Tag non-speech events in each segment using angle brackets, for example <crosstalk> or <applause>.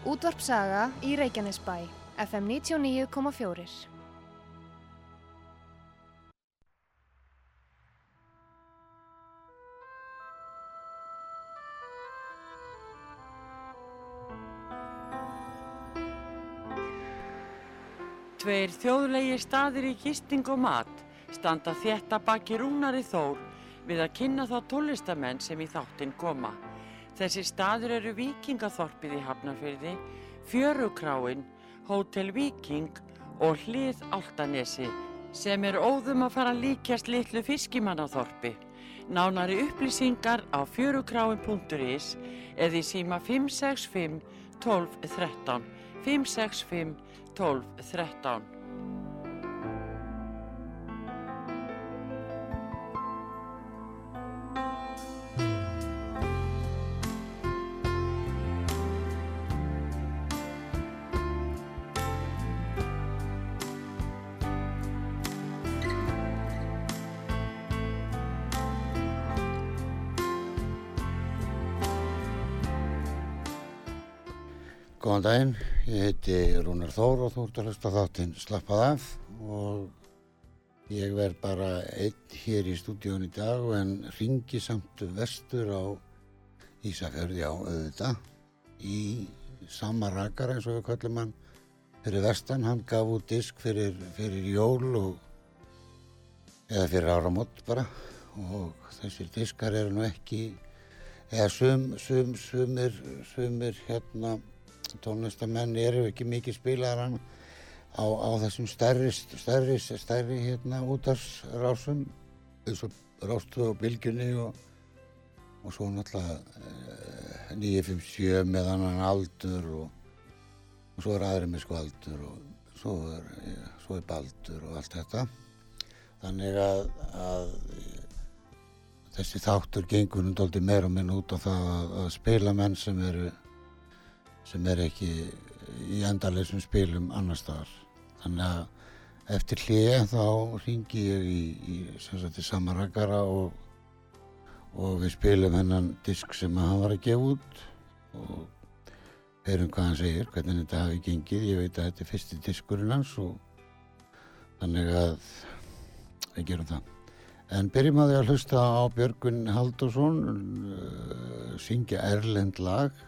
Útvarp Saga í Reykjanesbæ, FM 99,4. Tveir þjóðlegi staðir í gisting og mat standa þétta baki rúnari þór við að kynna þá tólistamenn sem í þáttinn koma. Þessi staður eru Vikingaþorpið í Hafnarfyrði, Fjörukráin, Hótel Viking og Hlið Áltanesi sem er óðum að fara líkjast litlu fiskimannaþorpi. Nánari upplýsingar á fjörukráin.is eða í síma 565 12 13 565 12 13. Góðan daginn, ég heiti Rúnar Þór og þú ert að hlusta þáttinn Slappað af. Og ég verð bara einn hér í stúdíun í dag en ringi samt vestur á Ísafjörði á auðvita í sama rakar eins og við kallum hann fyrir vestan, hann gaf út disk fyrir, fyrir jól og eða fyrir áramótt bara. Og þessir diskar eru nú ekki eða sum, sum, sumir, sumir hérna tónlistamenn eru ekki mikið spilaðar á, á þessum stærri, stærri, stærri hérna útarsrásum eins og rástu og bylgjunni og, og svo náttúrulega eh, 957 með annan aldur og, og svo er aðri með skvaldur og svo er, svo er baldur og allt þetta. Þannig að, að þessi þáttur gengur doldið meira og minn út á það að, að spila menn sem eru sem er ekki í endarleysum spilum annar staðar. Þannig að eftir hlið þá ringi ég í, í, samarakara og, og við spilum hennan disk sem hann var að gefa út og heyrum hvað hann segir, hvernig þetta hafi gengið. Ég veit að þetta er fyrsti diskurinn hans og þannig að við gerum það. En byrjum að því að hlusta á Björgun Haldursson, uh, syngja Erlend lag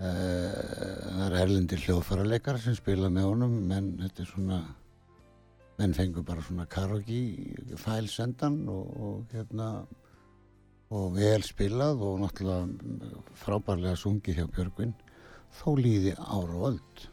það er erlendir hljóðfærarleikar sem spila með honum menn þetta er svona menn fengur bara svona karaoke fælsendan og, og hérna og vel spilað og náttúrulega frábærlega sungið hjá Björgvin þó líði ára og öll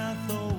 I thought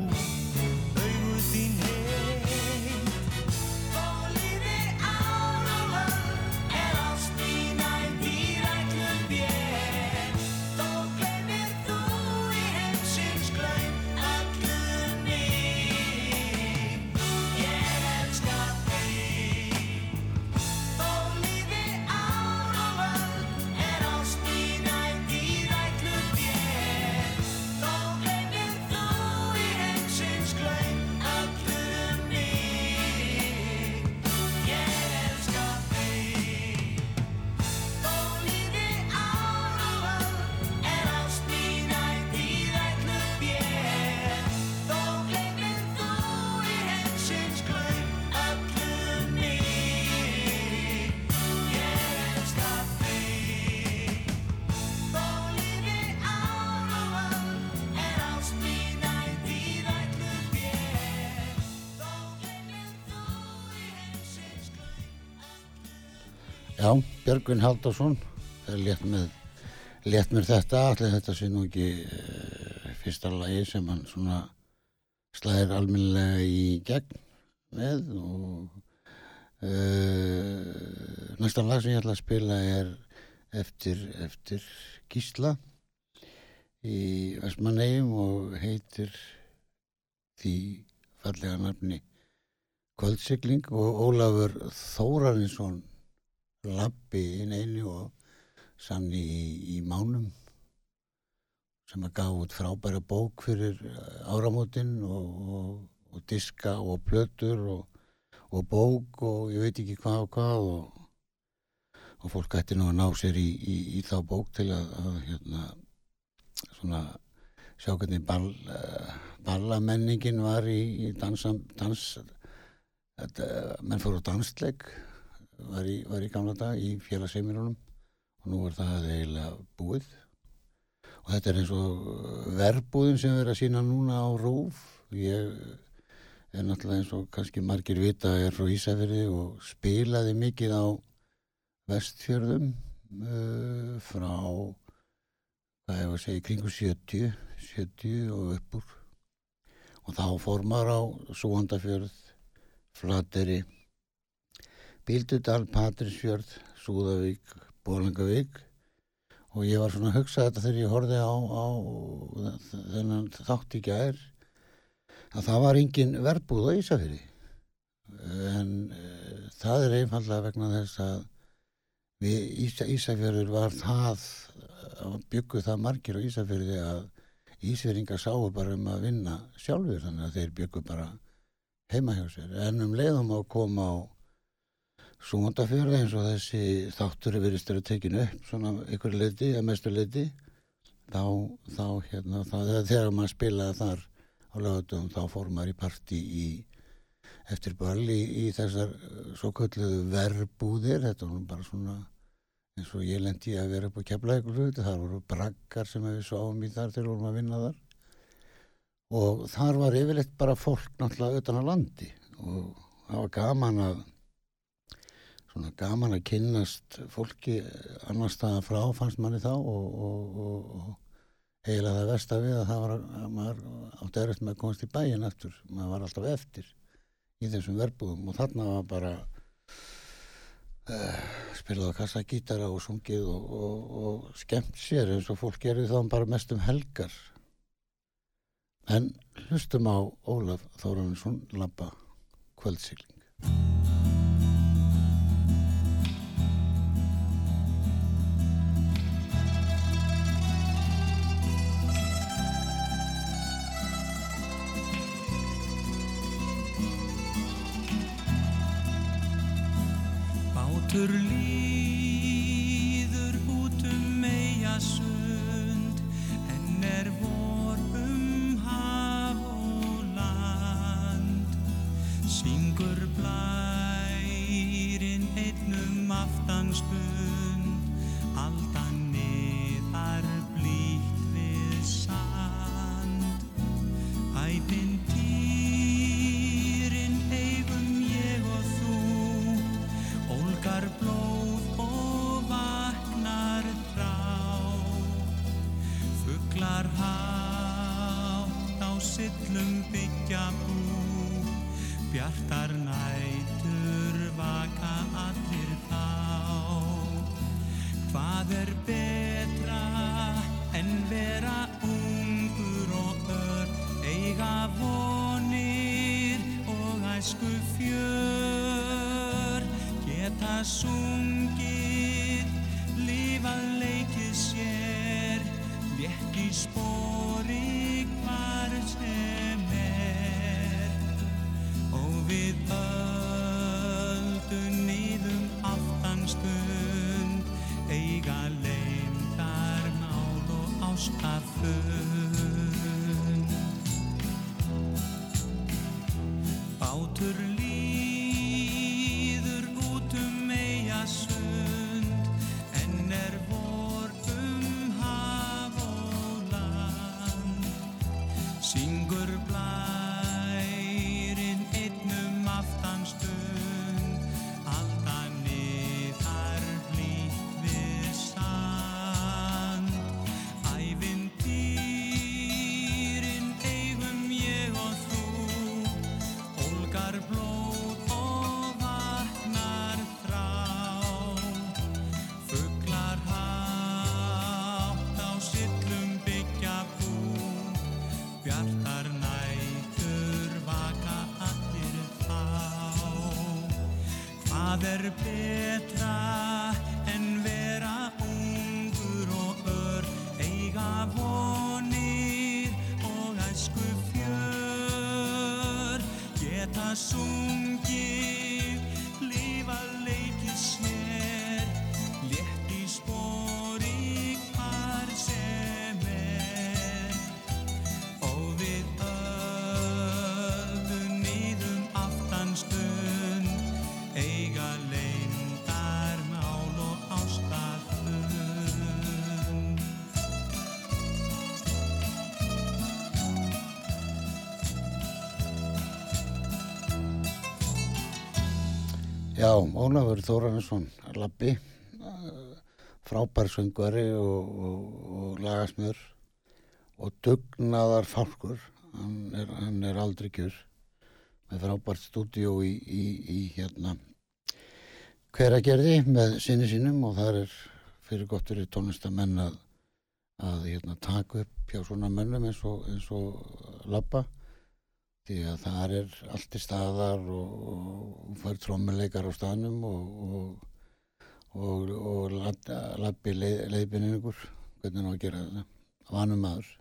Björgvin Haldarsson létt, með, létt mér þetta allir þetta sé nú ekki uh, fyrsta lagi sem hann svona slæðir alminlega í gegn með og uh, næsta lag sem ég ætla að spila er eftir, eftir Gísla í Vestmannegjum og heitir því fallega nafni Kvöldsikling og Ólafur Þórarinsson lappi inn einu og sann í, í mánum sem að gaf út frábæra bók fyrir eh, áramótin og, og, og diska og plötur og, og bók og ég veit ekki hvað og hvað og fólk ætti nú að ná sér í, í, í þá bók til að, að hérna svona sjá hvernig ball, uh, ballamenningin var í, dansam, dans, þetta, menn fór á dansleik var í, var í gamla dag í félagseiminunum og nú er það eiginlega búið. Og þetta er eins og verbúðin sem við erum að sína núna á Rúf ég er náttúrulega eins og kannski margir vita er frá Ísafjörði og spilaði mikið á vestfjörðum uh, frá hvað var að segja kringu 70 70 og uppur og þá fór maður á Súhandafjörð Flateri Bíldudal, Patrísfjörð, Súðavík, Bólangavík og ég var svona að hugsa þetta þegar ég horfið á, á þennan þátt í gær að það var engin verbúð á Ísafjörði en e, það er einfallega vegna þess að Ísa, Ísafjörður var það að byggu það margir á Ísafjörði að Ísfjörðingar sáu bara um að vinna sjálfur þannig að þeir byggu bara heima hjá sér. En um leiðum að koma á Súmandafjörði eins og þessi þáttur er verið störu tekinu upp svona ykkur leiti, eða mestu leiti þá, þá hérna þá, þegar maður spilaði þar á lögatum þá fór maður í parti í eftir ball í, í þessar uh, svo kölluðu verbúðir. Þetta var bara svona eins og ég lendi að vera upp á keflaðið þar voru braggar sem við sáum í þar þegar vorum að vinna þar. Og þar var yfirleitt bara fólk náttúrulega utan á landi. Og það var gaman að svona gaman að kynnast fólki annar staða frá fannst manni þá og, og, og, og eiginlega það versta við að það var að maður átti erist með að komast í bæin eftir, maður var alltaf eftir í þessum verbúðum og þarna var bara uh, spilað á kassagítara og sungið og skemmt sér eins og fólk gerði þá bara mest um helgar. En hlustum á Ólaf Þóransson Lappa kvöldsigling Terlief. Bjartar nætur vaka allir þá. Hvað er betra en vera ungur og ör Eiga vonir og æsku fjör Geta sungið, lífað leikið sér Létt í geta sungið, Já, Ólafur Þórarinsson, Lappi, eh, frábær söngvari og, og, og lagasmjör og dugnaðar fálkur, hann er, hann er aldrei kjur. Með frábært stúdíó í, í, í hérna hveragerði með sinni sínum og það er fyrir gott fyrir tónlistamenn að, að hérna, taka upp hjá svona mönnum eins og, og Lappa því að það er allt í staðar og, og fær trommuleikar á staðnum og, og, og, labbi leið, leiðbynningur hvernig ná að gera þetta vanum maður.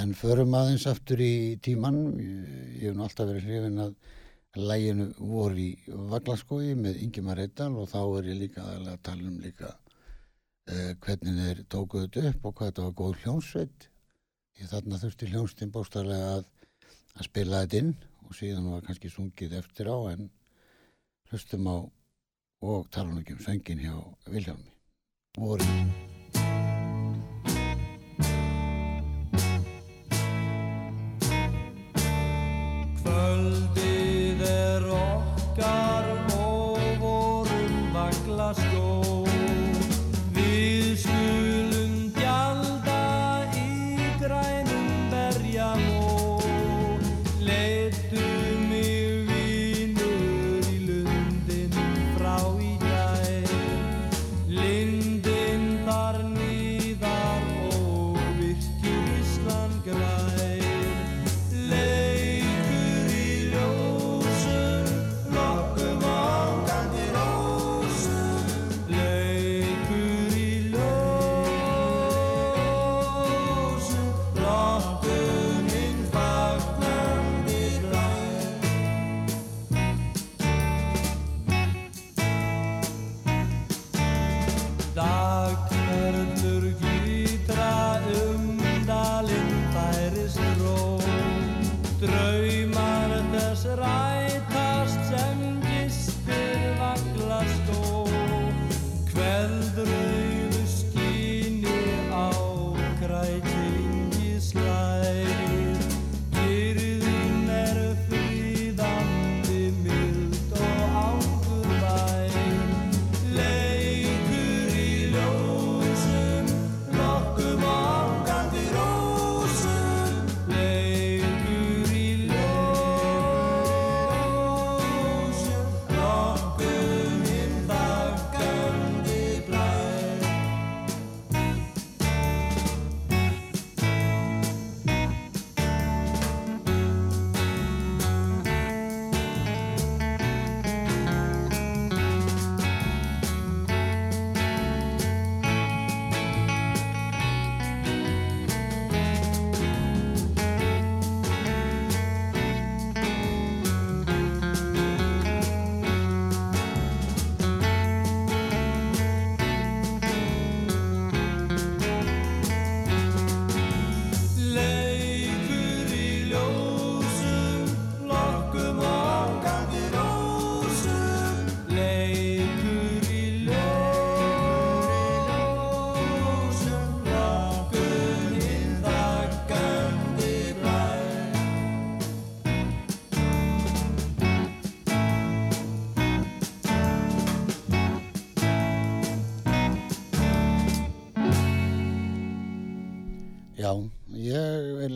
En förum aðeins aftur í tíman ég, hef nú alltaf verið hrifin að læginu voru í Vaglaskói með Ingimar Eittal og þá er ég líka aðalega að tala um líka uh, hvernig þeir tókuðu þetta upp og hvað þetta var góð hljónsveit ég þarna þurfti hljónstinn bóstarlega að að spila þetta inn og síðan var kannski sungið eftir á en hlustum á og tala nú ekki um söngin hjá Vilhjálmi. Voru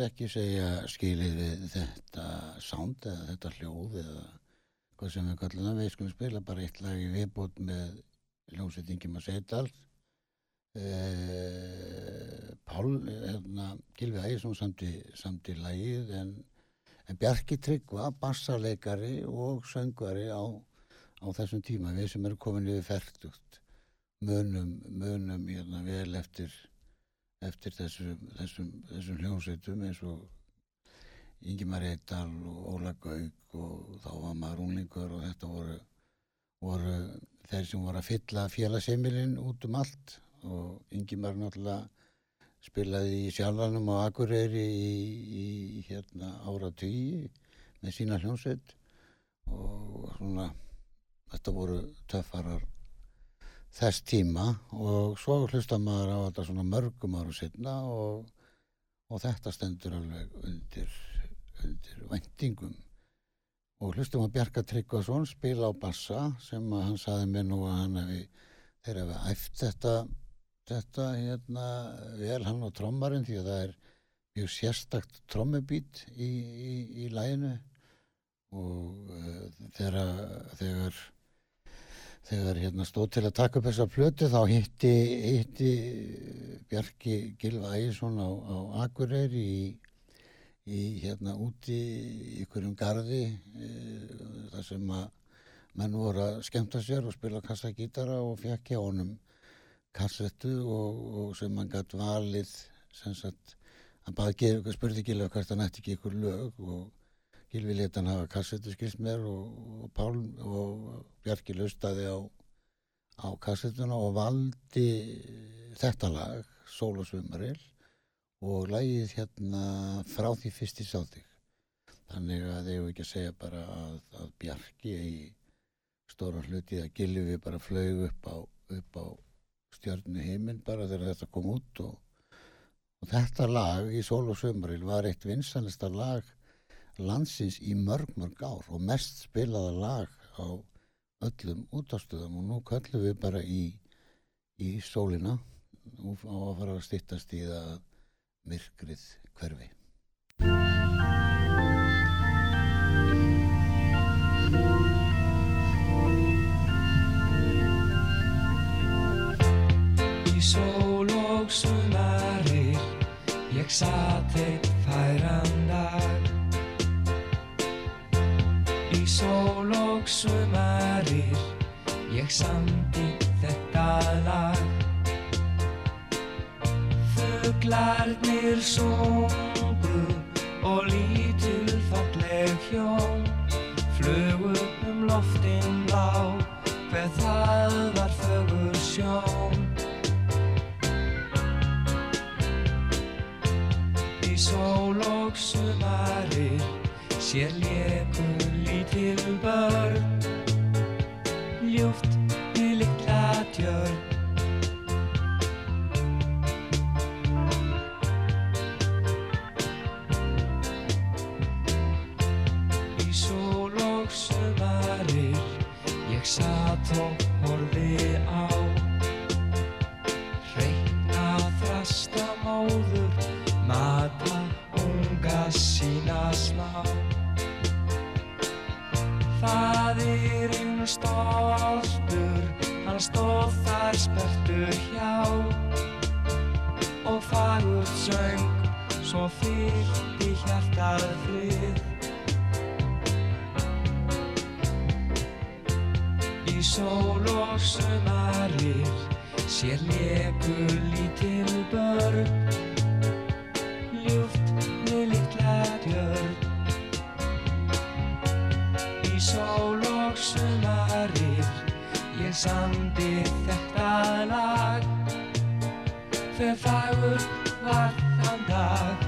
ekki segja skilið við þetta sound eða þetta hljóð eða hvað sem við kallum það, við skulum spila bara eitt lag í viðbót með hljómsveitingi maður Seidal. Eh, Pál, hérna, Gilvi Ægisson samt samt í lagið en, en Bjarki Tryggva, bassarleikari og söngvari á, á þessum tíma, við sem erum komin yfir færtugt munum, munum hérna vel eftir eftir þessum, þessum, þessum hljómsveitum eins og Ingimar Eidal og Óla Gauk og þá var maður unglingur og þetta voru, voru þeir sem voru að fylla félagseimilinn út um allt og Ingimar náttúrulega spilaði í sjálfanum á Akureyri í, í hérna ára tugi með sína hljómsveit og svona þetta voru töffarar þess tíma og svo hlusta maður á þetta svona mörgum ára setna og, og þetta stendur alveg undir, undir væntingum. Og hlustum að Bjarka Tryggvason spila á bassa sem hann saði mér nú að hann hefði þeir hefði æft þetta þetta hérna vel hann og trommarinn því að það er mjög sérstakt trommubít í, í, í læginu og uh, þegar, þegar þegar hérna stóð til að taka upp þessa plötu þá hitti, hitti Bjarki Gilva Ægisson á, á Akureyri í, í hérna úti í ykkurum garði e, þar sem að menn voru að skemmta sér og spila kassagítara og fekk hjá honum kassettu og, og sem hann gætt valið sem sagt hann baði, spurði Gilva hvert hann ætti ekki ykkur lög og Gilvi leta hann hafa kassetu skilst mér og, og og Bjarki lustaði á, á kassetuna og valdi þetta lag, Sól og Svömmaril og lagið hérna frá því fyrst í sáþig. Þannig að ég hef ekki að segja bara að, að Bjarki í stóra hluti að Gilvi bara flög upp á, á stjörnu heiminn bara þegar þetta kom út og, og þetta lag í Sól og Svömmaril var eitt vinsanista lag landsins í mörg mörg ár og mest spilaða lag á öllum útastöðum og nú kallum við bara í, í sólina og á að fara að styttast í það myrkrið hverfi. Í sól og sumarir Ég satt eitt færan sól og sumarir. Ég samti þetta lag. Fuglarnir sungu Og lítil falleg hjón Flugu um loftin lá Hver það var fögur sjón. Í sól og sumarir sér léku lítil börn Ljúft stóð þar spertur hjá og fagurt söng, svo fyllt í hjartað frið. Í sól og sumarir sér leku lítil börn samdi þetta lag Hver fagur var þann dag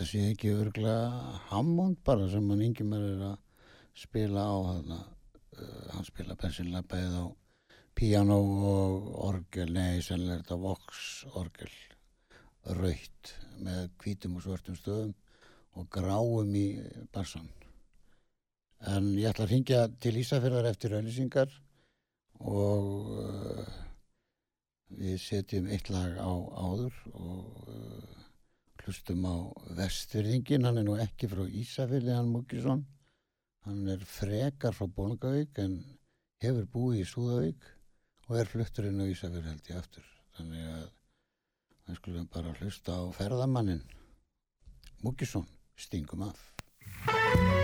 þetta sé ekki örglega Hammond bara sem hann Ingimar er að spila á þarna. Uh, hann spila bensinlega bæðið á piano og orgel, nei, sennilega er þetta Vox orgel, raut með hvítum og svörtum stöðum og gráum í bassan. En ég ætla að ringja til Ísafjörðar eftir auðlýsingar og uh, við setjum eitt lag á áður og uh, hlustum á vestfyrðingin, hann er nú ekki frá Ísafjörði, hann Múkisson, Hann er frekar frá Bólungavík en hefur búið í Súðavík og er fluttur inn á Ísafjörð held ég aftur. Þannig að við skulum bara hlusta á ferðamannin Múkisson, stingum af.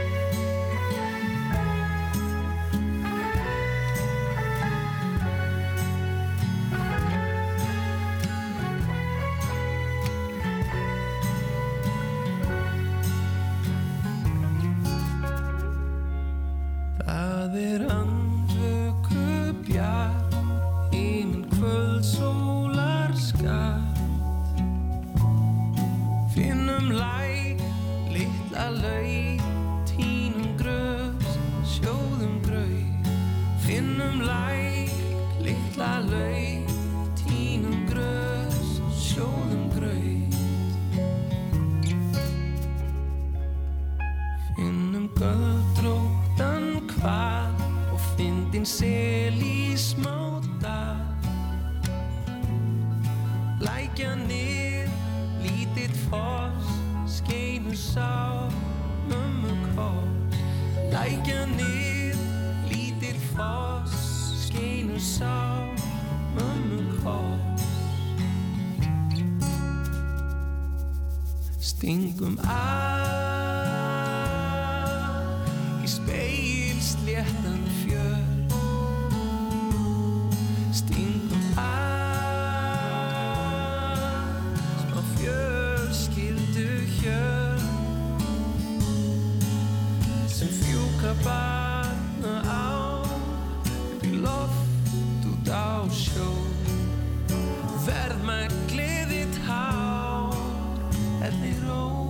Elli ró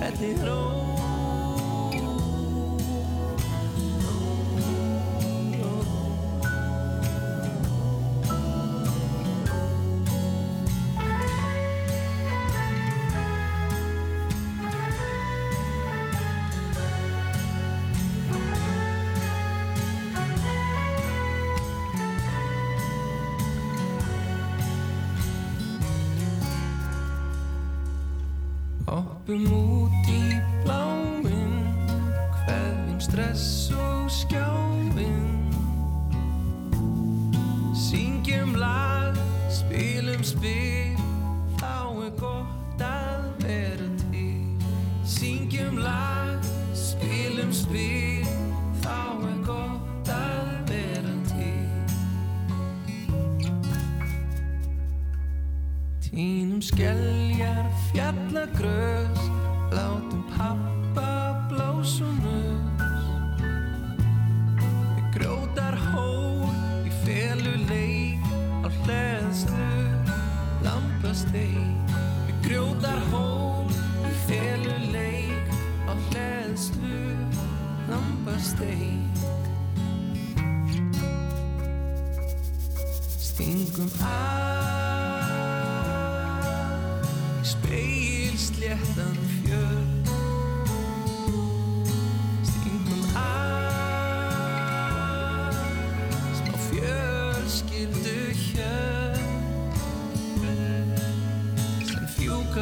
Elli ró remove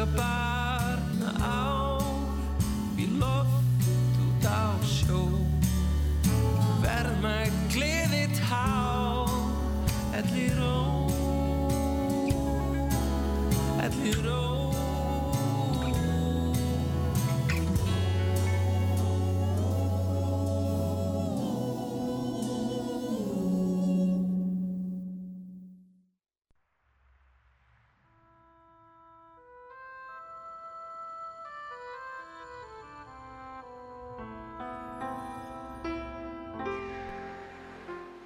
goodbye.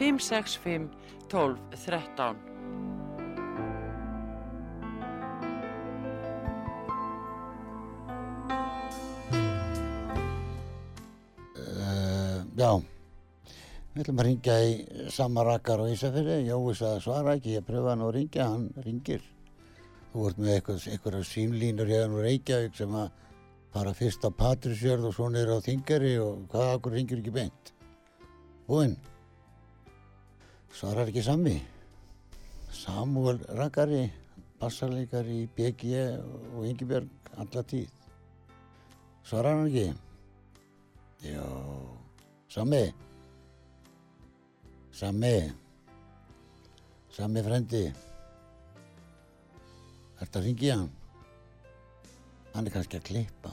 565 12 13. Uh, Já, við ætlum að ringja í sama rakkar á Ísafirði. Jói sagði svara ekki, ég pröfaði hann að ringja, hann ringir. Þú ert með eitthvað símlínur hérna úr Reykjavík sem að fara fyrst á Patrísjörð og svo niður á Þingari og hvað okkur ringir ekki beint. Búinn. Svarar ekki sami. Samúel Rakkari, bassarleikari í BG og Ingibjörg alla tíð. Svarar hann ekki? Já, Sami. Sami. Sami frendi. Ertu að ringja hann? Hann er kannski að klippa.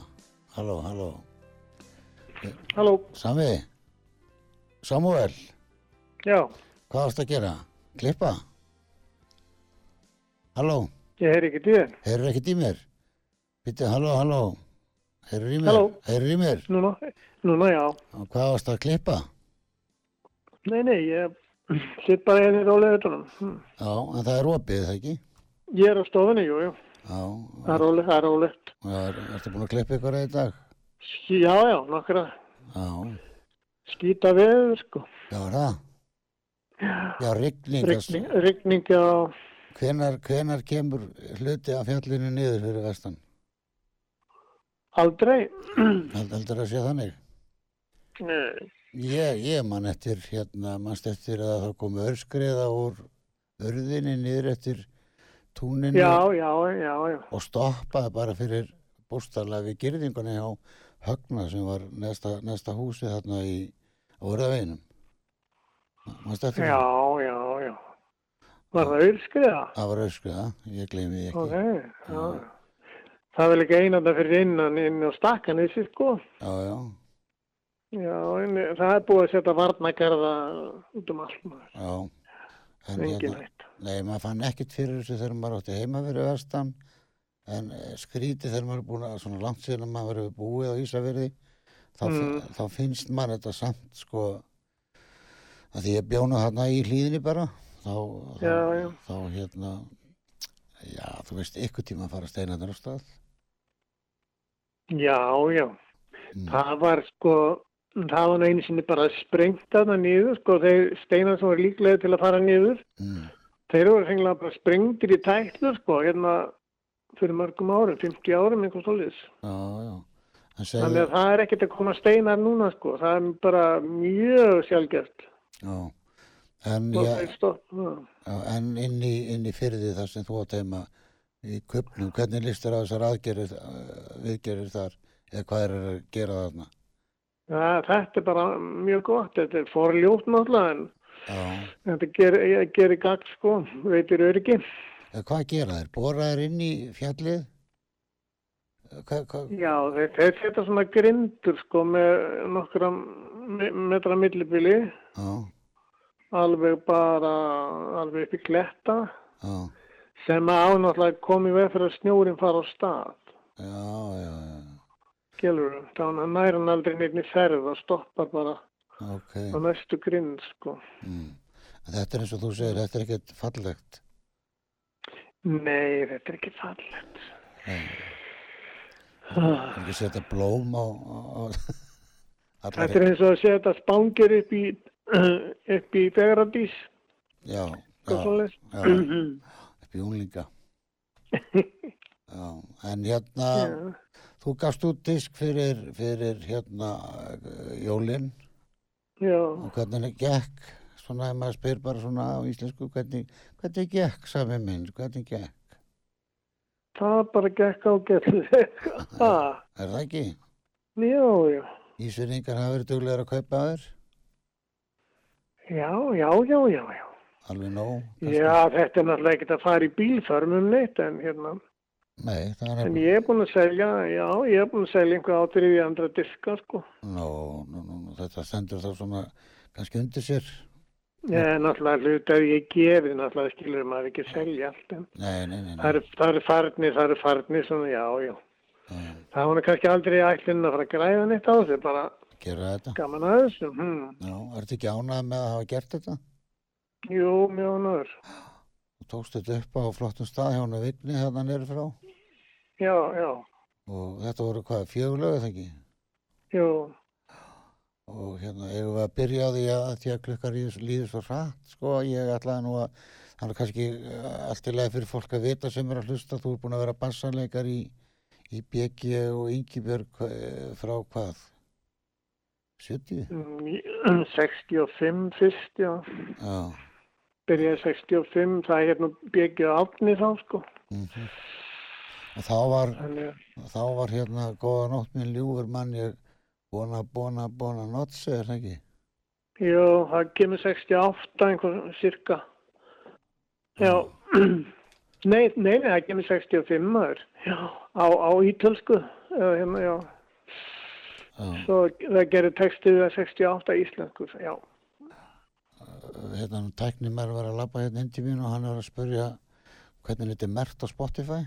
Halló, halló. Halló, Sami. Samuel, já, hvað varst að gera? Klippa? Halló, ég heyri ekki þér. heyrur í mér? Býttu, halló, halló. Heyrur í mér? Halló. Heyrur í mér? Núna, núna já. Og hvað varst að klippa? Nei, nei, ég sitt bara einnig rólega utanum. Hm. Já, en það er opið, það ekki? Ég er á stofunni, jú, jú. Já, Það er rólegt, það er rólegt. er, ertu búin að klippa ykkur í dag? Já, já, nokkra Já, skýta veður, sko. já, það? Já, rigning. Rigning, rigning, já. Hvenar, hvenar kemur hluti af fjallinu niður fyrir vestan? Aldrei. <clears throat> Heldur að sé þannig? Nei. Ég, ég man eftir, hérna, mannst eftir að það komu örskriða úr örðinni niður eftir túninu Já, já, já, og stoppaði bara fyrir bústarlega við girðingunni á Högna sem var næsta, næsta húsi þarna í eftir Já, já, já. Var það auðskriða? Það var örskriða, ég gleymi ekki. Ok, já. Það er ekki einanda fyrir innan inn á stakkan þessi, sko. Já, já, Já, en það er búið að setja varnagarða út um allt maður. já. En Engin hérna, hætt. nei, maður fann ekkert fyrir þessu þegar maður átti heima fyrir vestan en eh, skrítið þegar maður er búin að svona langt síðan að maður hefur búið á Ísafirði þá, Mm. þá finnst maður þetta samt sko að því ég bjóna þarna í hlýðinni bara þá, þá, Já, já. þá hérna já, þú veist, ykkur tíma að fara steinarnir á stað Já, já. mm. Það var sko, það var einu sinni bara sprengt að það niður, sko, þeir steinar sem voru líklega til að fara niður, Mm. þeir voru henglega bara sprengtir í tætlur, sko, hérna fyrir mörgum árum, 50 árum, einhvers svolítið. já, já Þannig að það er ekkert að koma steinar núna, sko, það er bara mjög sjálfgert. Já, en, Og já, en inn í, inn í fyrði þar sem þú átt heima í köpnum, hvernig listur á þessar aðgerir viðgerir þar eða hvað er að gera þarna? Já, þetta er bara mjög gott, þetta er forljótt náttúrulega, en já, þetta gerir, gerir gagn, sko, veitir öryggi. eða hvað gera þeir, bóra þeir inn í fjallið? Hvað, hvað, Já, þeir, þeir setja svona grindur sko með nokkra me- metra millibili, alveg bara, alveg upp í kletta, já, sem að ánáttúrulega komi veg fyrir að snjórin fara á stað. já, já, já þannig að næra hann aldrei í ferð og stoppar bara ok, á næstu grind sko. mm. Þetta er eins og þú segir, þetta er ekkert fallegt Nei, þetta er ekki fallegt. Nei. Ah, Það er ekki að setja blóm á, á, Þetta er eins og að setja spangir upp í, <clears throat> upp í Fegradís, já, já, já, <clears throat> upp í unglinga. <laughs> Já, en hérna Já. þú gafst út disk fyrir, fyrir hérna eh, jólin. Já, og hvernig gekk? Svona ef maður spyr bara svona á íslensku hvernig, hvernig gekk sami minn, hvernig gekk? Það bara gekk á ah, <laughs> er það ekki? já, já. Ísverðingar hafa verið duglegar að kaupa þér Já, já, já, já, já. alveg nóg kannski? Já, þetta er náttúrulega ekkert að fara í bílförmum neitt en hérna. Nei, það er En ég er búinn að selja, já, ég er búinn að selja einhver átrið í andra diska, sko. Nó, nó, nó, þetta stendur þá svona kannski undir sér er náttúrulega hlut að ég gefi, náttúrulega skilur maður ekki selja allt. En Nei, nei, nei, nei. það eru farnir, það eru farnir, svona, já, já. Það var kannski aldrei ætlinn að fara að græða neitt á þessu, bara gaman að þessu. Hmm. Já, ertu ekki ánægð með að hafa gert þetta? Jú, mjög náður. Þú tókst þetta upp á flottum stað hjá hana Vigni hérna nýri frá Já, já, og þetta voru hvað, fjögulög eða ekki? jú. og hérna eigum við að byrja á því að því að klukkar líður, svo hratt sko, ég ætlaði nú að það er kannski uh, allt í lagi fyrir fólk að vita sem er að hlusta, þú er búin að vera bassanleikar í, í BG og Ingibjörg uh, frá hvað? 70? Mm, í- 65 fyrst, já. Já. Byrjaði 65, það er hérna byggja átni þá, sko. Mm Og þá var, þá var hérna góða nótt minn ljúfur mann ég bona, bona, bona notsi, er það ekki? jú, það kemur 68 einhver cirka. Já. Nei, <clears throat> nei, nei, það kemur 65 maður. Já, á, á ítölsku. eða Hérna, já. Já. Svo það gerir textið að 68 íslensku, já. hérna tæknimær var að labba hérna inn til mín og hann var að spurja hvernig þetta er mert á Spotify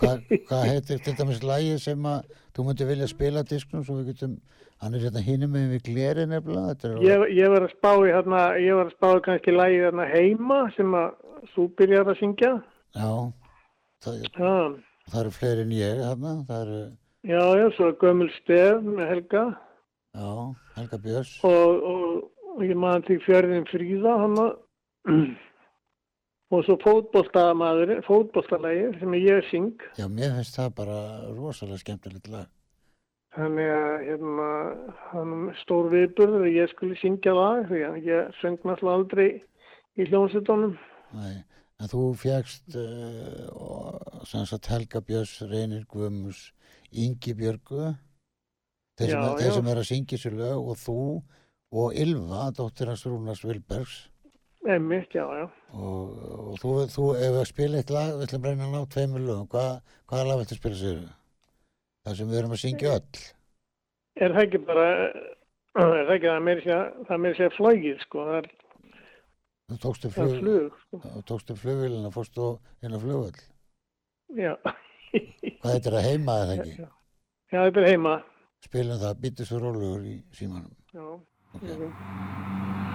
Hva, hvað heitir til dæmis lægi sem að þú myndir vilja spila disknum svo við getum, hann er hérna hinum með við gleri nefnilega er Ég, ég var að spá í hérna, ég var að spá kannski lægið hérna heima sem að þú byrjar að syngja. já það, Já, það eru fleiri en ég hérna, það eru já, já, svo gömul stef með Helga. Já, Helga Björns. Og, og, og ég maður til fjörðin Fríða hann <clears throat> og svo fótboltamaður, fótboltalægið sem ég syng. já, mér finnst það bara rosalega skemmtilegt lag Þannig að hérna, hann stór viðburður að ég skulle syngja lag því að ég söng náttúrulega aldrei í hljómsveitunum. Nei, en þú fjagst uh, og, sem sagt Helga Björns, Reynir Guðmus, Ingi Björgu, þeir, sem Já, er, þeir já. sem er að syngja sér lög og þú og Ylva, dóttir hans Rúnars Vilbergs Emmitt, já, já. og, og þú, þú ef að spila eitt lag, við ætlum að reyna að ná tveimur lögum, Hva, hvaða lag viltu spila sér? Það sem við erum að syngja öll. Er það ekki bara, <clears throat> er það ekki að að, það meira sé að flógið, sko, það er, Þú tókstu það er flug, flug, sko, þú tókstu flugvélina, fórstu inn á flugvöll. já. Hvað heitir það heima eða ekki? Já, <laughs> já, þetta er heima, Spilum það, býttu svo rólegur í símanum. já. Ok. ok.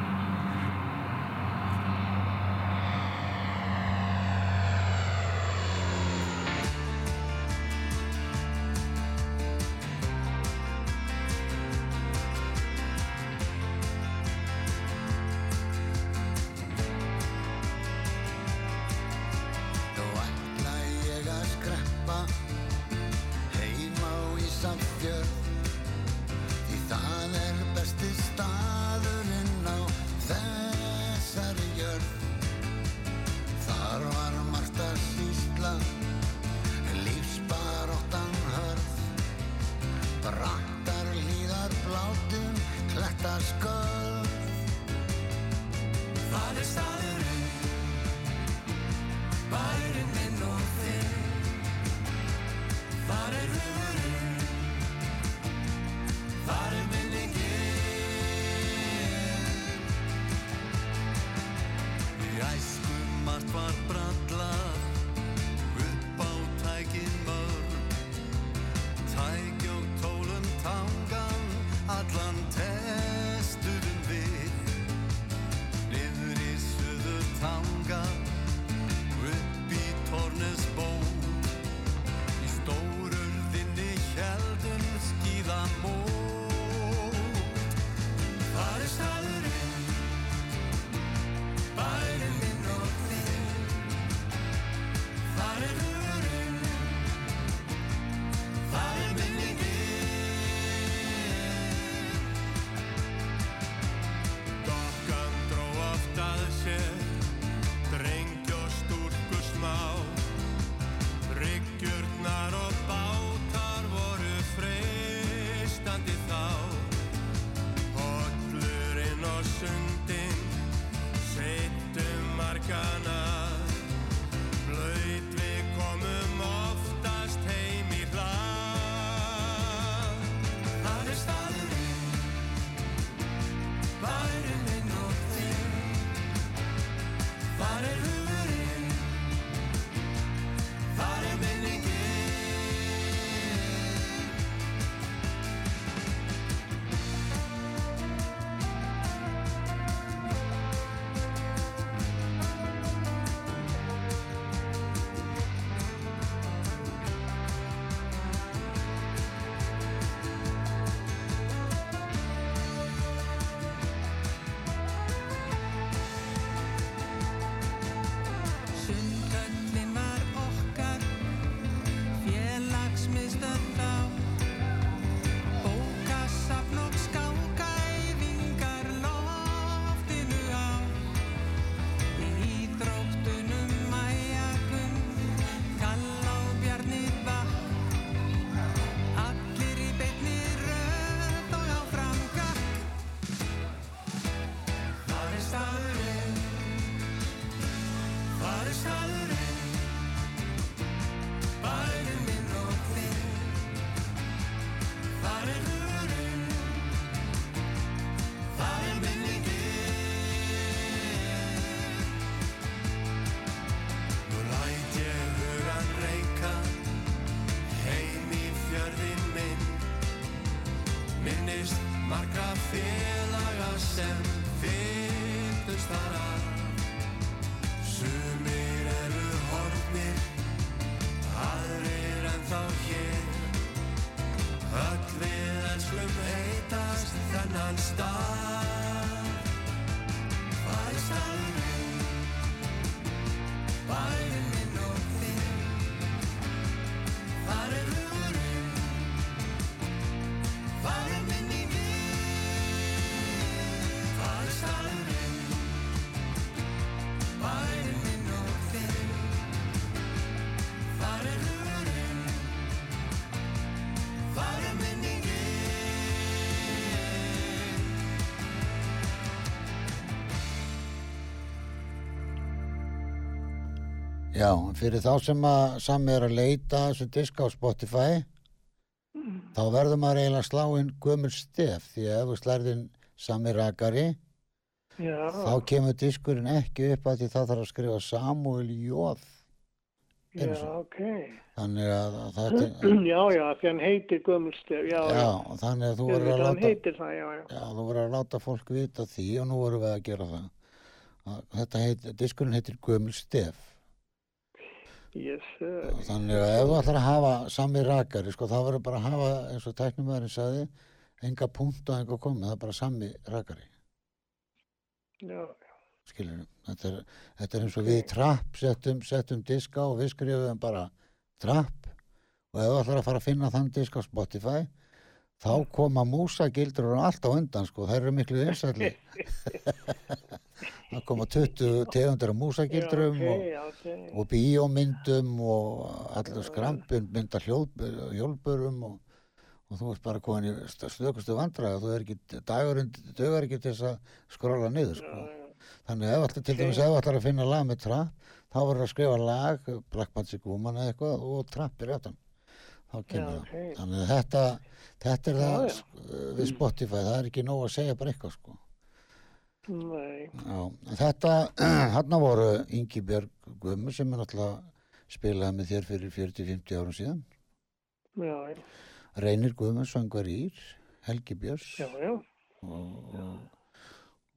Já, fyrir þá sem að sami er að leita þessu disk á Spotify þá verður maður eiginlega að slá inn gömul stef því að ef þú slærðin sami rakari Já, þá kemur diskurinn ekki upp að því það þarf að skrifa Samuel Jóð já, ok. þannig að að þetta er <clears throat> Já, já, því hann heitir Gömulstef, já, já, þannig að þú verður að láta það, já, já. þú verður að láta fólk vita því og nú verðum við að gera það. Að þetta heit, diskurinn heitir gömul stef Yes. Þannig að ef þú ætlar að hafa sami rakari, sko, þá verður bara að hafa, eins og tæknumæðurinn sagði, enga punkt og enga komið, það er bara sami rakari, Já, skilur þetta er, þetta er eins og við trapp settum, settum diska og við skrifum bara trapp og ef þú ætlar að fara að finna þann disk á Spotify, þá koma músagildur og allt á undan, sko, það eru miklu vinsælli. <laughs> það koma 20 tegundir af músagildurum já, og ok, já, ok. og bíómyndum og allir skrampin mynda hjólburum og, og þú ert bara í st- stökustu vandræða þú er ekki, dagurinn dögur ekki til þess að skrolla niður sko. þannig ef allir til dæmis ef allir að finna lag með trapp þá verður að skrifa lag Black Magic Woman eða eitthvað og trapp er réttan þá kemur það ok. þannig þetta, þetta er það við Spotify það er ekki nóg að segja bara eitthvað sko. Já, þetta, <clears throat> hann voru Ingi Björg Guðmur sem er náttúrulega spilaði með þér fyrir 40-50 árum síðan. já, já, Reynir Guðmur söngvar ír, Helgi Björns já, já. og, og,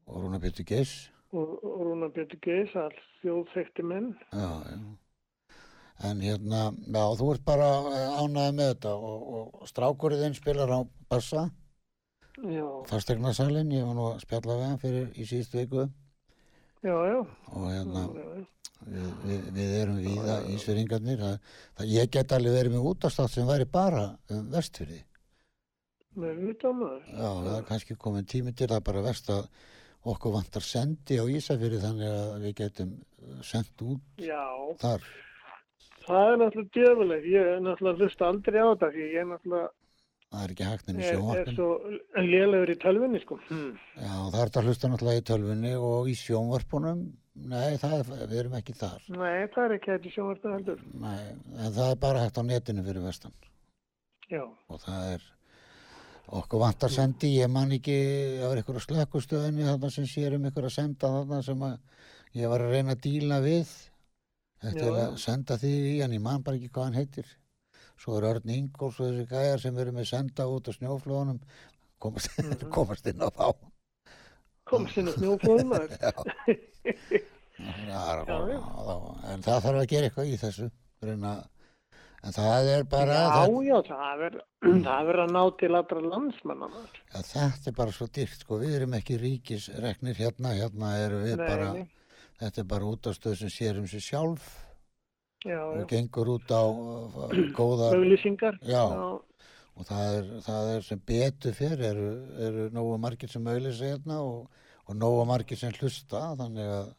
og Rúna Pétur Geis. Og, og Rúna Björn Geis, all þjóðþekti menn. Já, já. En hérna, já, þú ert bara ánæði með þetta og, og strákurinn spilar á bassa, Já, fastegnasalinn, ég var nú að spjalla við hann fyrir í síðustu viku. Já, já. og hérna, við, við, við erum ísveringarnir það, það, ég get alveg verið með útastátt sem væri bara um vestfyrði Með vitam maður. já, það er kannski komin tími til að bara vest að okkur vantar sendi á Ísafyrði þannig að við getum sendt út Já, þar. Það er náttúrulega djöfulegt. Ég er náttúrulega hlusta aldrei á þetta ég er náttúrulega það er ekki hægt nefnir er, er sjónvarpin svo lélegur í tölvunni, sko. Hmm. já, það er þetta að hlusta náttúrulega í tölvunni og í sjónvarpunum nei, það er, við erum ekki þar Nei, það er ekki hægt í sjónvartu heldur. nei, en það er bara hægt á netinu fyrir vestan Já, og það er okkur vantar sendi, ég man ekki það var einhverja slökkustöðinni þarna sem sér um einhverja senda þarna sem að ég var að reyna að díla við eftir Já. að senda því hann, ég man bara ekki hvað hann heitir svo er Örn Ingóls og þessi gæjar sem eru með senda út á snjóflóðunum. Komast, Mhm. <laughs> komast inn á þá. Komst inn á <laughs> já. en það þarf að gera eitthvað í þessu. Reyna, en það er bara Já, það, já, það er, <clears throat> það er að ná til allra landsmanna. Já, þetta er bara svo dýrt, sko, við erum ekki ríkisreknir hérna, hérna erum við Nei, bara, þetta er bara útastöð sem sér um sjálf Já, og já. gengur út á uh, góðar, Auglýsingar. Já. og það er, það er sem betur fyrir, eru, eru nógu margir sem auðlýsa hérna og, og nógu margir sem hlusta, þannig að,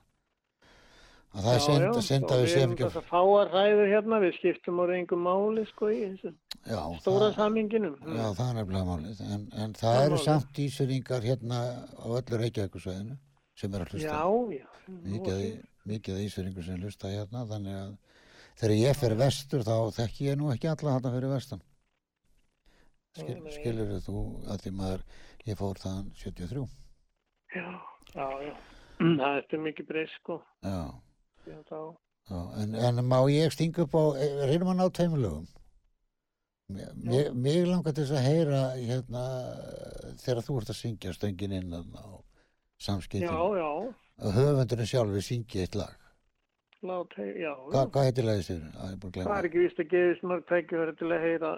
að það er synd, synd að við séum ekki, þess að fáar ræður hérna, við skiptum á reyngu máli, sko, í já, stóra það, saminginum. já, það er nefnilega málið, en, en það Það er eru málið. samt ísöringar hérna á öllu Reykjavíkusvæðinu, sem er að hlusta. Já, já. Mikið, mikið ísveringur sem hlusta hérna, þannig að þegar ég fer vestur þá þekki ég nú ekki alla þarna fyrir vestan. Skil, skilur þú að því maður, ég fór þaðan 73. Já, já, já. <clears throat> Það er mikið breysk, sko. Já, Já, já. En, en má ég stinga upp á, eh, reynum að ná tveimulögum? Mér, mér langar til þess að heyra hérna þegar þú ert að syngja stöngin inn þarna á já. að höfundurinn sjálfur syngi eitt lag. Hei, já. Hva, hvað heitir lagið sér? Það er ekki vist að gefa smörg tækifæri til að heyra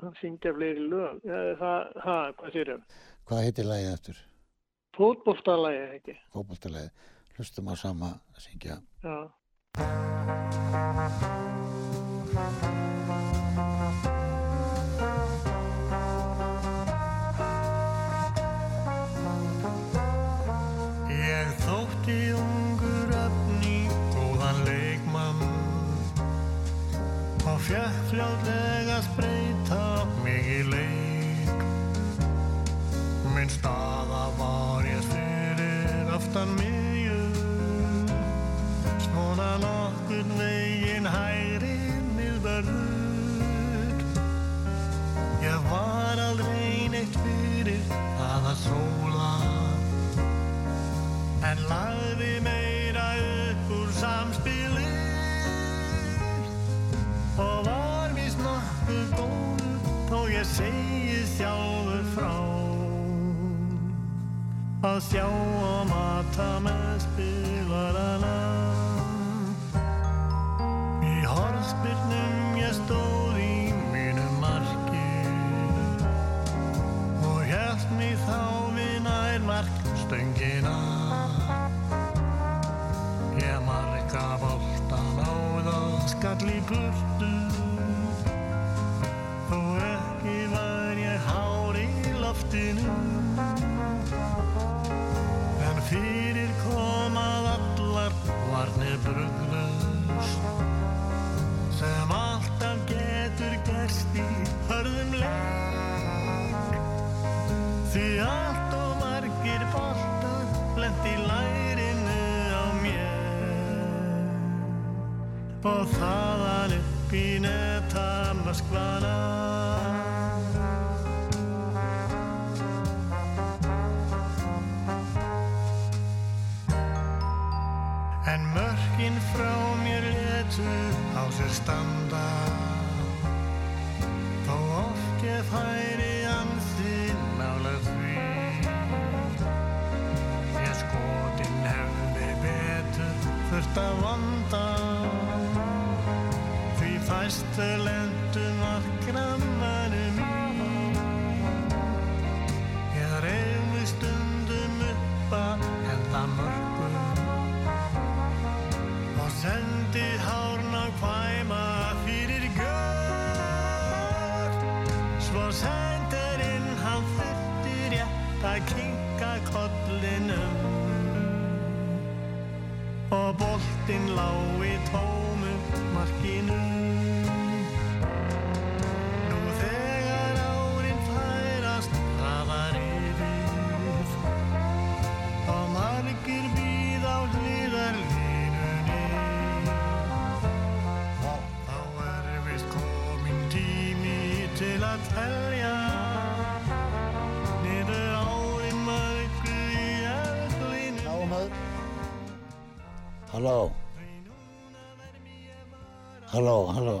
að syngja fleiri lög. Það, það, hvað sér ég? Hvað heitir lagið eftir? Fótboltalagi, ekki? Fótboltalagið. Hlustum á sama að syngja. Já. Fjekk fljótlega spreita mig í leik. Minn staða var ég fyrir aftan miðjum, svona nokkurn veginn hægri miðvörður. Ég var aldrei neitt fyrir það að sóla en lagði meira þó ég segi sjálfur frá. Að sjá og mata með spilarana. Í horfspyrnum ég stóð í mínu marki. Og hélt mig þá við nær markstöngina Ég marga boltan á það skall í burtu En fyrir kom að allar varnir brugðust Sem alltaf getur gerst í hörðum leik. Því allt og margir boltar lent í lærinu á mér. Og þaðan upp í netta Moskvana þurft að vanda. Því fæstu lendum að grammanum í. Ég reyfi stundum upp að henda mörgum. Og sendi hárn á kvæma fyrir gör svo sendirinn hann þurfti rétt að kinka telja niður árin mörgu í eldlinu Náum að Halló. Halló, halló.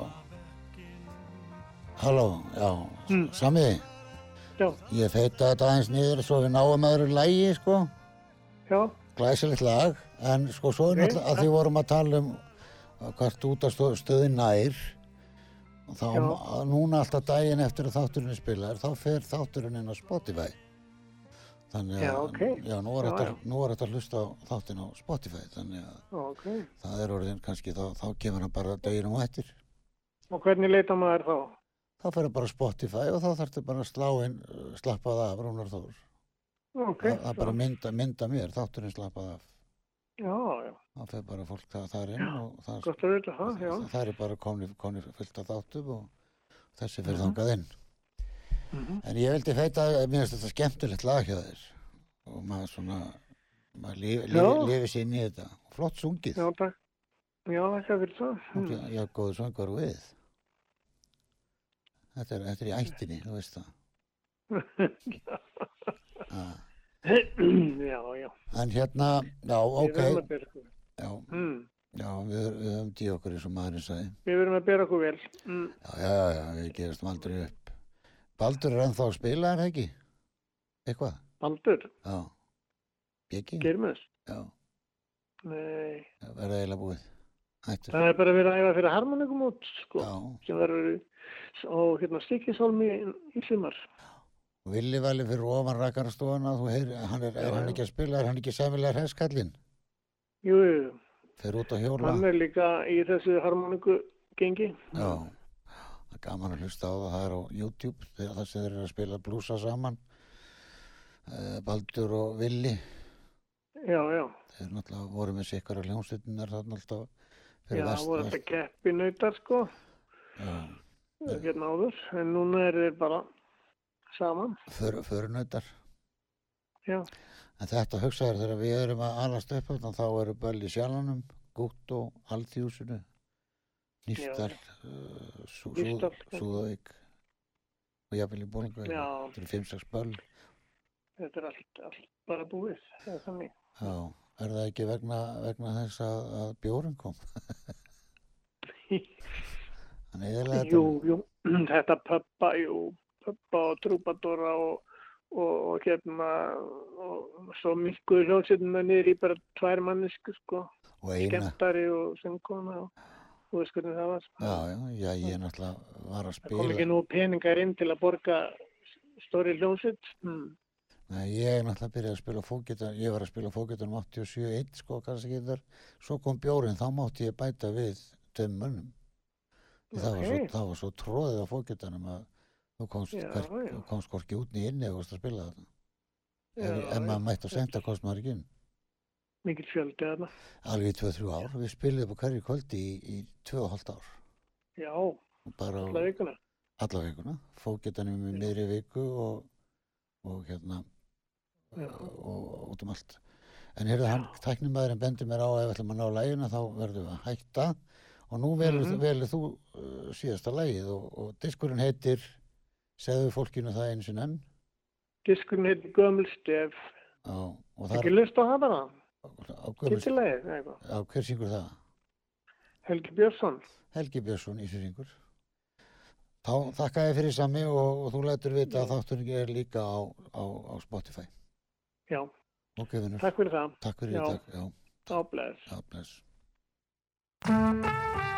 Halló, já. Mm. Sami, Já, ég feita þetta aðeins niður svo við náum öðru lægi sko. Já, glæsilegt lag en sko svo er náttúrulega að því vorum að tala um hvert út af stöðin nær þá núna alltaf daginn eftir að þátturinn er spilaður þá fer þátturinn inn á Spotify. Þannig að Já, ok. já, nú, er þetta, þetta að hlusta á þáttin á Spotify þannig að ok. það er orðin kannski þá, þá kemur hann bara deginum á eftir. Og hvernig leita maður þá? þá fer það bara á Spotify og þá þarftu bara að slá inn slappað af Rúnar Þór. Ok, það, það er bara að mynda, mynda mér þátturinn slappað af já, já, þá fer bara fólk það þar inn og það að vita það, já. það er bara komnir fullt af þáttum og þessi fyrir Mhm. þangað inn Mhm. en ég vildi feita að mér finnst þetta skemmtilegt lag hjá þér og maður svona maður lifi, Já. lifi, lifi sér inn í þetta flott sungið Já, takk. Já, þakka fyrir það. Ok, já, góðu söngur við þetta er, þetta er í ættinni þú veist það <laughs> ah. <clears throat> já, já. en hérna, já, Við ok verðum að bera okkur já, Mm. já við, við höfum dí okkur eins og maðurinn sagði Við verðum að bera okkur vel. Mm. já, já, já, já, við gerast aldrei upp Baldur er ennþá að spila er það ekki eitthvað, Baldur, já Bjeki, Geirmus. já, Nei, verða eiginlega búið hættur, það er bara verið að æfa fyrir harmonikum út, sko. já Sem verður á hérna Stikisholmi í, í sumar. Villi vali fyrir ofan heyri, hann er, er hann ekki að spila er hann ekki sæmilega hresskallinn Jú, fer út að hjóla. Hann er líka í þessu harmoniku gengi. Já, það er gaman að hlusta á það, það er á YouTube þegar sem þeir eru að spila blúsa saman. Uh, Baldur og Villi. Já, já. þeir náttúrulega voru með sikkar að hljómsveitinnar þarna alltaf Já, fyrir það voru þetta keppinautar, sko, já, hérna áður. En núna er þeir bara saman. för, förunautar Já, en þetta hugsaður þegar við erum að alast upp þarna, þá eru böll í sjálfanum Gútt og Alþjúsinu Nýftal uh. Súðavík og jafnvel í Bólunga Já. þetta eru 5-6 böll þetta er allt, allt bara búið. Það er þannig. Já, er það ekki vegna, vegna þess að, að bjórun kom? <laughs> Þannig eðalega þetta. Jú, <clears throat> jú, þetta pöppa, jú, pöppa og trúpadóra og, og, og hérna, og svo mikkuðu hljóðsettina niður í bara tvær mannesku, sko, skemmtari og söngkona og þú veist hvernig það var. sko. já, já, já, ég náttúrulega var að Það kom ekki spila. nú peningar inn til að borga stóri hljóðsett. Hmm. Nei, ég náttúrulega byrjaði að spila fókgetan, ég var að spila fókgetan 87-1, sko, kannski þar. Svo kom bjórin, þá mátti ég bæta við mönnum. Því Það, var svo, Ókei. það var svo tróðið á fókgetanum að þú komst, komst hvorki út niður inni eða varst að spila þetta. Ef, maður mætti að senda kost maður ekki inn. Mikið fjöldi þarna. Alveg í 2-3 ár. Við spiliðum á hverju kvöldi í, í 2,5 ár. Já, alla vikuna. alla vikuna, fókgetanum í miðri viku og, og hérna Já. og út um allt en heyrðu hann, tæknumæðurinn bendur mér á ef við ætlum að ná lægina þá verðum við að hætta og nú velur, Mhm. velur þú uh, síðasta lægið og, og diskurinn heitir segðu fólkinu það einu sinni enn Diskurinn heitir Gömulstef. á, og það Ekki lust á það bara? á, gömul, Kittilegið, eitthvað. á hver syngur það? Helgi Björnsson. Helgi Björnsson í syngur þá þakka ég fyrir sami og, og þú lætur vita að þátturinn er líka á, á, á Spotify Já, ok vinnur, takk fyrir það. takk fyrir Já. í dag já, Áblæðis. já,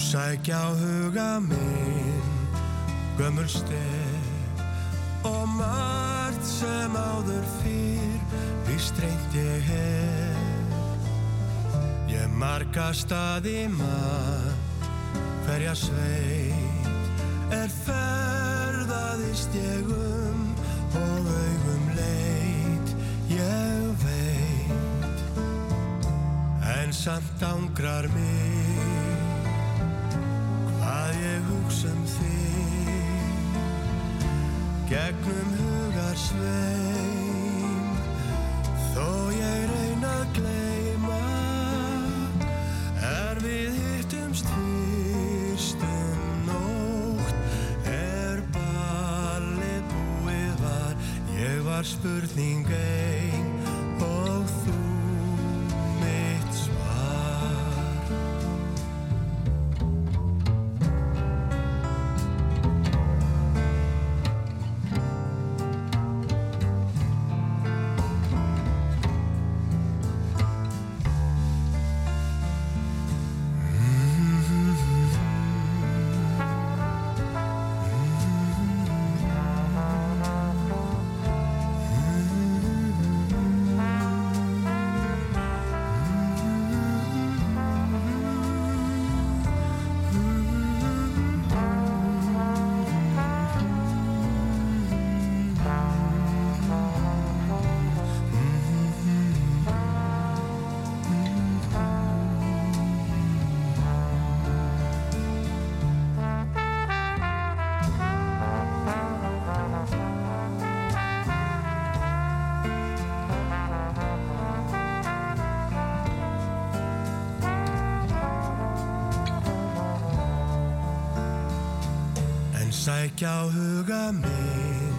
sækja á huga minn. Gömul stef og margt sem áður fyrr víst reynd ég hef. Ég marga staði mann hverja sveit er ferðaðist ég um og augum leit ég veit. En samt ángrar mig um þig gegnum hugar sveim þó ég reyna að gleyma. Er við hittumst fyrst um nótt? Er ballið búið var? Ég var spurning ein sækja á huga minn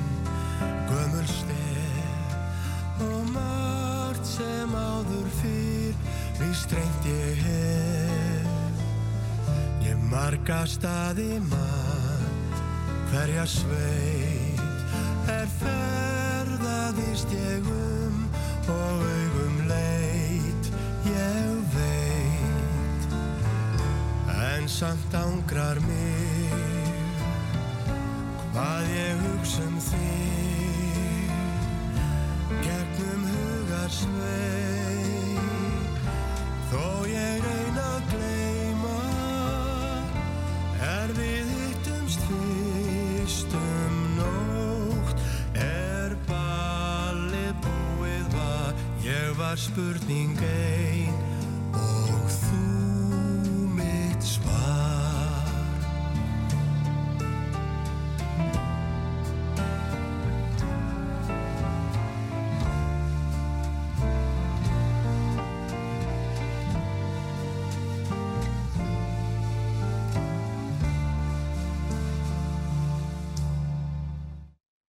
gömul stef og margt sem áður fyrr víst reynd ég hef. Ég marga staði mann hverja sveit ég reyna að gleyma. Er við hittumst fyrst um nótt? Er ballið búið? Var ég var spurning ein. og þú